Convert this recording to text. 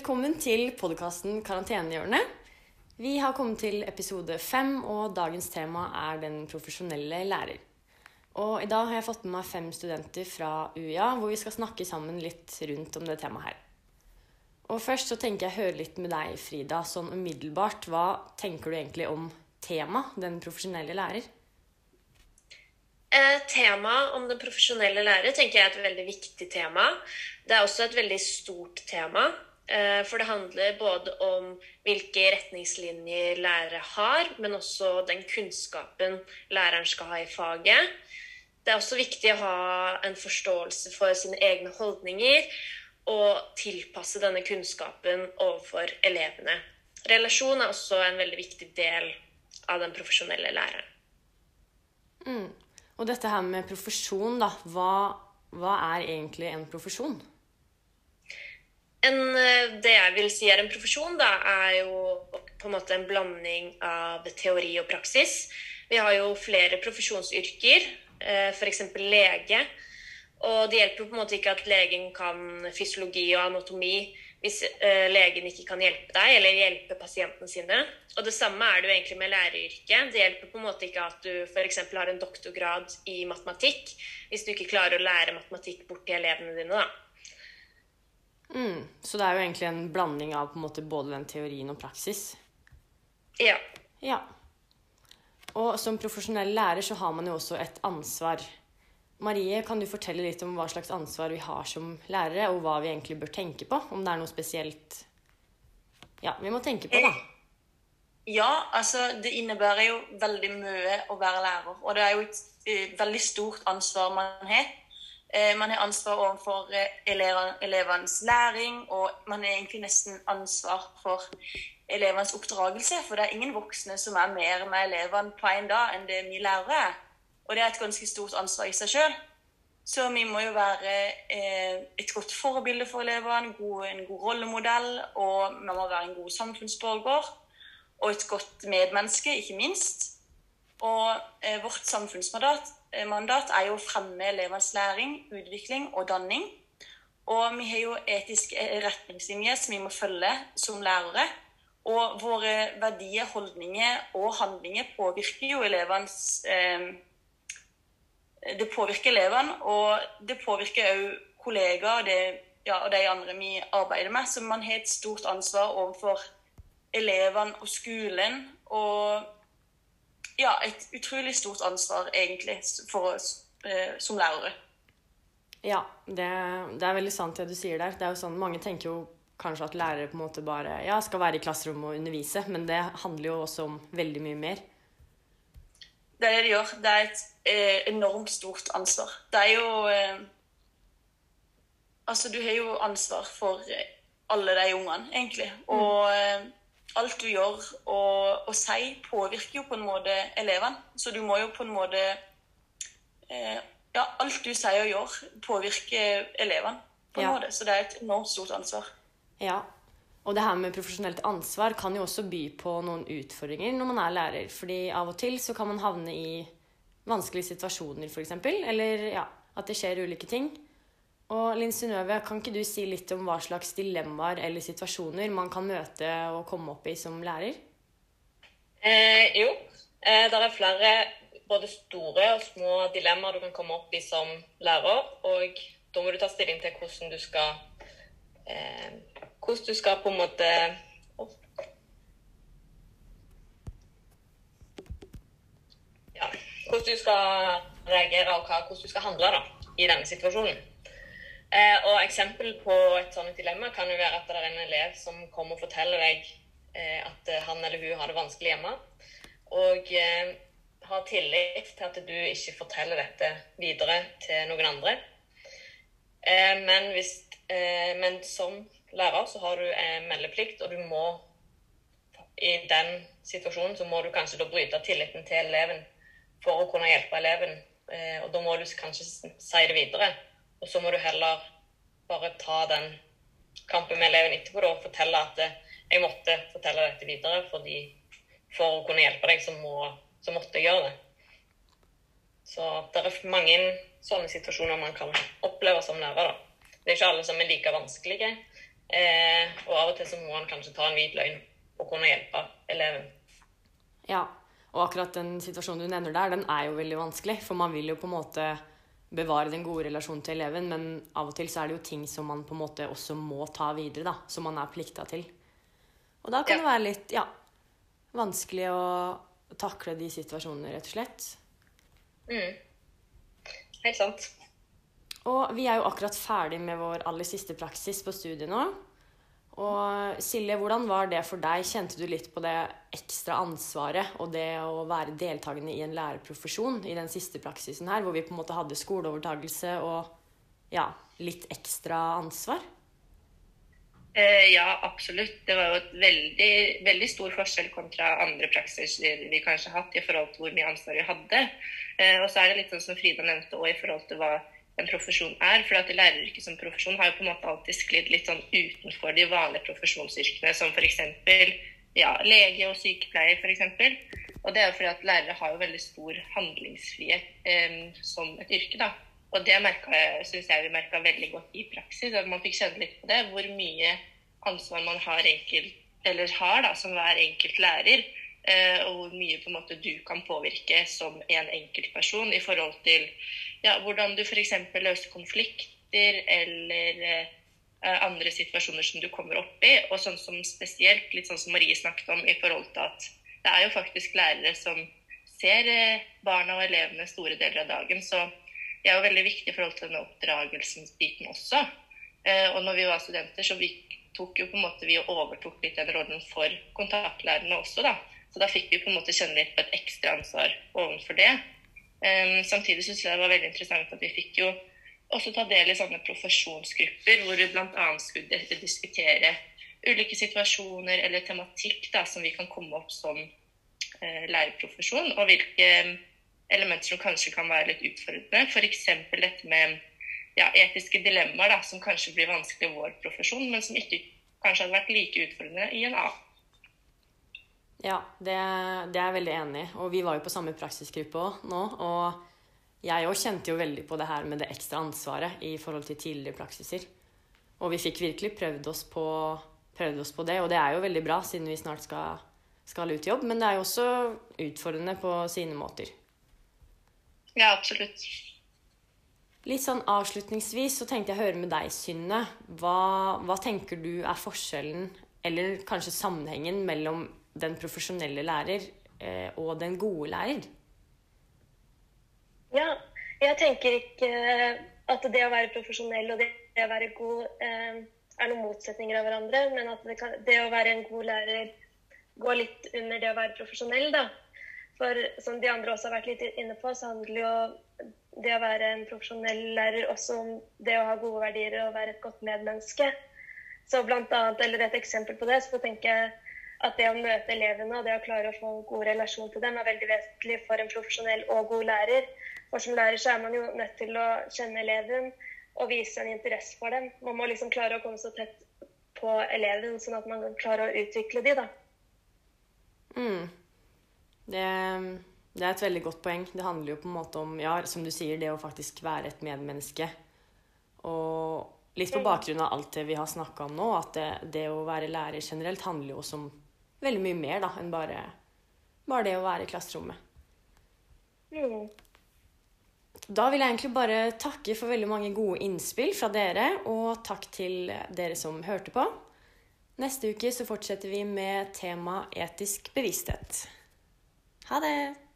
Velkommen til podkasten Karantenehjørnet. Vi har kommet til episode fem, og dagens tema er den profesjonelle lærer. Og i dag har jeg fått med meg fem studenter fra UiA, hvor vi skal snakke sammen litt rundt om det temaet her. Og først så tenker jeg å høre litt med deg, Frida, sånn umiddelbart. Hva tenker du egentlig om temaet, den profesjonelle lærer? Eh, Temaet om den profesjonelle lærer tenker jeg er et veldig viktig tema. Det er også et veldig stort tema. Eh, For det handler både om hvilke retningslinjer lærere har, men også den kunnskapen læreren skal ha i faget. Det er også viktig å ha en forståelse for sine egne holdninger og tilpasse denne kunnskapen overfor elevene. Relasjon er også en veldig viktig del av den profesjonelle læreren. Og dette her med profesjon, da. Hva, hva er egentlig en profesjon? En, eh, det jeg vil si er en profesjon, da, er jo på en måte en blanding av teori og praksis. Vi har jo flere profesjonsyrker, f.eks. lege. Og det hjelper på en måte ikke at legen kan fysiologi og anatomi hvis eh, legen ikke kan hjelpe deg eller hjelpe pasientene sine. Og det samme er det jo egentlig med læreryrket. Det hjelper på en måte ikke at du f.eks. har en doktorgrad i matematikk hvis du ikke klarer å lære matematikk bort til elevene dine. da. Mm, så det er jo egentlig en blanding av på en måte både den teorien og praksis. Ja. Ja. Og som profesjonell lærer så har man jo også et ansvar. Marie, kan du fortelle litt om hva slags ansvar vi har som lærere, og hva vi egentlig bør tenke på? Om det er noe spesielt ja, vi må tenke på, da. Ja, altså det innebærer jo veldig mye å være lærer. Og det er jo et eh, veldig stort ansvar man har. Eh, man har ansvar overfor eh, elevenes læring, og man har egentlig nesten ansvar for elevenes oppdragelse. For det er ingen voksne som er mer med elevene på en dag enn det vi lærere er. Og det er et ganske stort ansvar i seg sjøl. Så vi må jo være eh, et godt forbilde for elevene, en god rollemodell, og vi må være en god samfunnsborger. Og et godt medmenneske, ikke minst. Og eh, vårt samfunnsmandat eh, mandat er jo å fremme elevenes læring, utvikling og danning. Og vi har jo etiske retningslinjer som vi må følge som lærere. Og våre verdier, holdninger og handlinger påvirker jo elevenes eh, det påvirker elevene, og det påvirker òg kollegaer og, ja, og de andre vi arbeider med. Så man har et stort ansvar overfor elevene og skolen. Og ja, et utrolig stort ansvar egentlig for oss eh, som lærere. Ja, det, det er veldig sant det du sier der. Det er jo sånn, Mange tenker jo kanskje at lærere på en måte bare ja, skal være i klasserommet og undervise, men det handler jo også om veldig mye mer. Det er det de gjør. Det er et eh, enormt stort ansvar. Det er jo eh, Altså, du har jo ansvar for alle de ungene, egentlig. Og eh, alt du gjør og, og sier, påvirker jo på en måte elevene. Så du må jo på en måte eh, Ja, alt du sier og gjør, påvirker elevene på en Ja. måte. Så det er et enormt stort ansvar. Ja, og det her med profesjonelt ansvar kan jo også by på noen utfordringer når man er lærer. Fordi av og til så kan man havne i vanskelige situasjoner, f.eks. Eller ja, at det skjer ulike ting. Og Linn Synnøve, kan ikke du si litt om hva slags dilemmaer eller situasjoner man kan møte og komme opp i som lærer? Eh, jo, eh, det er flere både store og små dilemmaer du kan komme opp i som lærer. Og da må du ta stilling til hvordan du skal eh, Hvordan du skal på en måte. Ja, hvordan du skal reagere og hva, hvordan du skal handle da, i denne situasjonen. Eh, og eksempel på et sånt dilemma kan jo være at det er en elev som kommer og forteller deg eh, at han eller hun har det vanskelig hjemme, og eh, har tillit til at du ikke forteller dette videre til noen andre. Eh, men, hvis, eh, men som lærer så har du eh, meldeplikt, og du må i den situasjonen så må du kanskje da bryte tilliten til eleven for å kunne hjelpe eleven. Eh, og da må du kanskje si det videre. Og så må du heller bare ta den kampen med eleven etterpå da, og fortelle at eh, jeg måtte fortelle dette videre fordi for å kunne hjelpe deg, så, må, så måtte jeg gjøre det. Så det er mange sånne situasjoner man kan oppleve som lærer. da. Det er ikke alle som er like vanskelige, Eh, og av og til så må man kanskje ta en hvit løgn og kunne hjelpe eleven. Ja, og akkurat den situasjonen du nevner der, den er jo veldig vanskelig. For man vil jo på en måte bevare den gode relasjonen til eleven, men av og til så er det jo ting som man på en måte også må ta videre, da. Som man er plikta til. Og da kan Ja. det være litt, ja, vanskelig å takle de situasjonene, rett og slett. Mm. Helt sant. Og vi er jo akkurat ferdig med vår aller siste praksis på studiet nå. Og Silje, hvordan var det for deg? Kjente du litt på det ekstra ansvaret og det å være deltakende i en lærerprofesjon i den siste praksisen her, hvor vi på en måte hadde skoleovertagelse og ja, litt ekstra ansvar? Eh, ja, absolutt. Det var jo et veldig, veldig stor forskjell kontra andre praksiser vi kanskje har hatt i forhold til hvor mye ansvar vi hadde. Eh, og så er det litt sånn som Frida nevnte òg i forhold til hva en profesjon er. For at læreryrket som profesjon har jo på en måte alltid sklidd litt sånn utenfor de vanlige profesjonsyrkene, som f.eks. Ja, lege og sykepleier, f.eks. Og det er jo fordi at lærere har jo veldig stor handlingsfrihet eh, som et yrke, da. Og det syns jeg vi merka veldig godt i praksis. At man fikk kjenne litt på det. Hvor mye ansvar man har, enkelt, eller har da, som hver enkelt lærer. Eh, og hvor mye på en måte du kan påvirke som en enkeltperson i forhold til ja, hvordan du f.eks. løser konflikter eller eh, andre situasjoner som du kommer opp i. Og sånn som spesielt, litt sånn som Marie snakket om, i forhold til at det er jo faktisk lærere som ser eh, barna og elevene store deler av dagen. Så det er jo veldig viktig i forhold til denne oppdragelsesbiten også. Og når vi var studenter, så vi tok jo på en måte vi overtok litt den rollen for kontaktlærerne også, da. Så da fikk vi på en måte kjenne litt på et ekstra ansvar overfor det. Um, samtidig syns jeg det var veldig interessant at vi fikk jo også ta del i sånne profesjonsgrupper hvor vi bl.a. skulle diskutere ulike situasjoner eller tematikk da, som vi kan komme opp som uh, lærerprofesjon, og hvilke elementer som kanskje kan være litt utfordrende. F.eks. dette med ja, etiske dilemmaer da, som kanskje blir vanskelig i vår profesjon, men som ikke kanskje hadde vært like utfordrende i en annen. Ja, det, det er jeg veldig enig i. Og vi var jo på samme praksisgruppe òg nå. Og jeg òg kjente jo veldig på det her med det ekstra ansvaret i forhold til tidligere praksiser. Og vi fikk virkelig prøvd oss på, prøvd oss på det, og det er jo veldig bra siden vi snart skal, skal ut i jobb. Men det er jo også utfordrende på sine måter. Ja, absolutt. Litt sånn avslutningsvis så tenkte jeg å høre med deg, Synne. Hva, hva tenker du er forskjellen, eller kanskje sammenhengen, mellom den profesjonelle lærer eh, og den gode lærer? Ja, jeg tenker ikke at det å være profesjonell og det å være god eh, er noen motsetninger av hverandre, men at det, kan, det, å være en god lærer går litt under det å være profesjonell, da. For som de andre også har vært litt inne på, så handler jo det å være en profesjonell lærer også om det å ha gode verdier og være et godt medmenneske. Så blant annet, eller Et eksempel på det, så tenker jeg at det å møte elevene og det å klare å få en god relasjon til dem er veldig vesentlig for en profesjonell og god lærer. For som lærer så er man jo nødt til å kjenne eleven og vise en interesse for dem. Man må liksom klare å komme så tett på eleven, sånn at man kan klare å utvikle de, da. Mm. Det, det, er et veldig godt poeng. Det handler jo på en måte om, ja, som du sier, det å faktisk være et medmenneske. Og litt på bakgrunn av alt det vi har snakka om nå, at det, det, å være lærer generelt handler jo også om veldig mye mer da, enn bare, bare det å være i klasserommet. Mm. Da vil jeg egentlig bare takke for veldig mange gode innspill fra dere, og takk til dere som hørte på. Neste uke så fortsetter vi med tema etisk bevissthet. Ha det!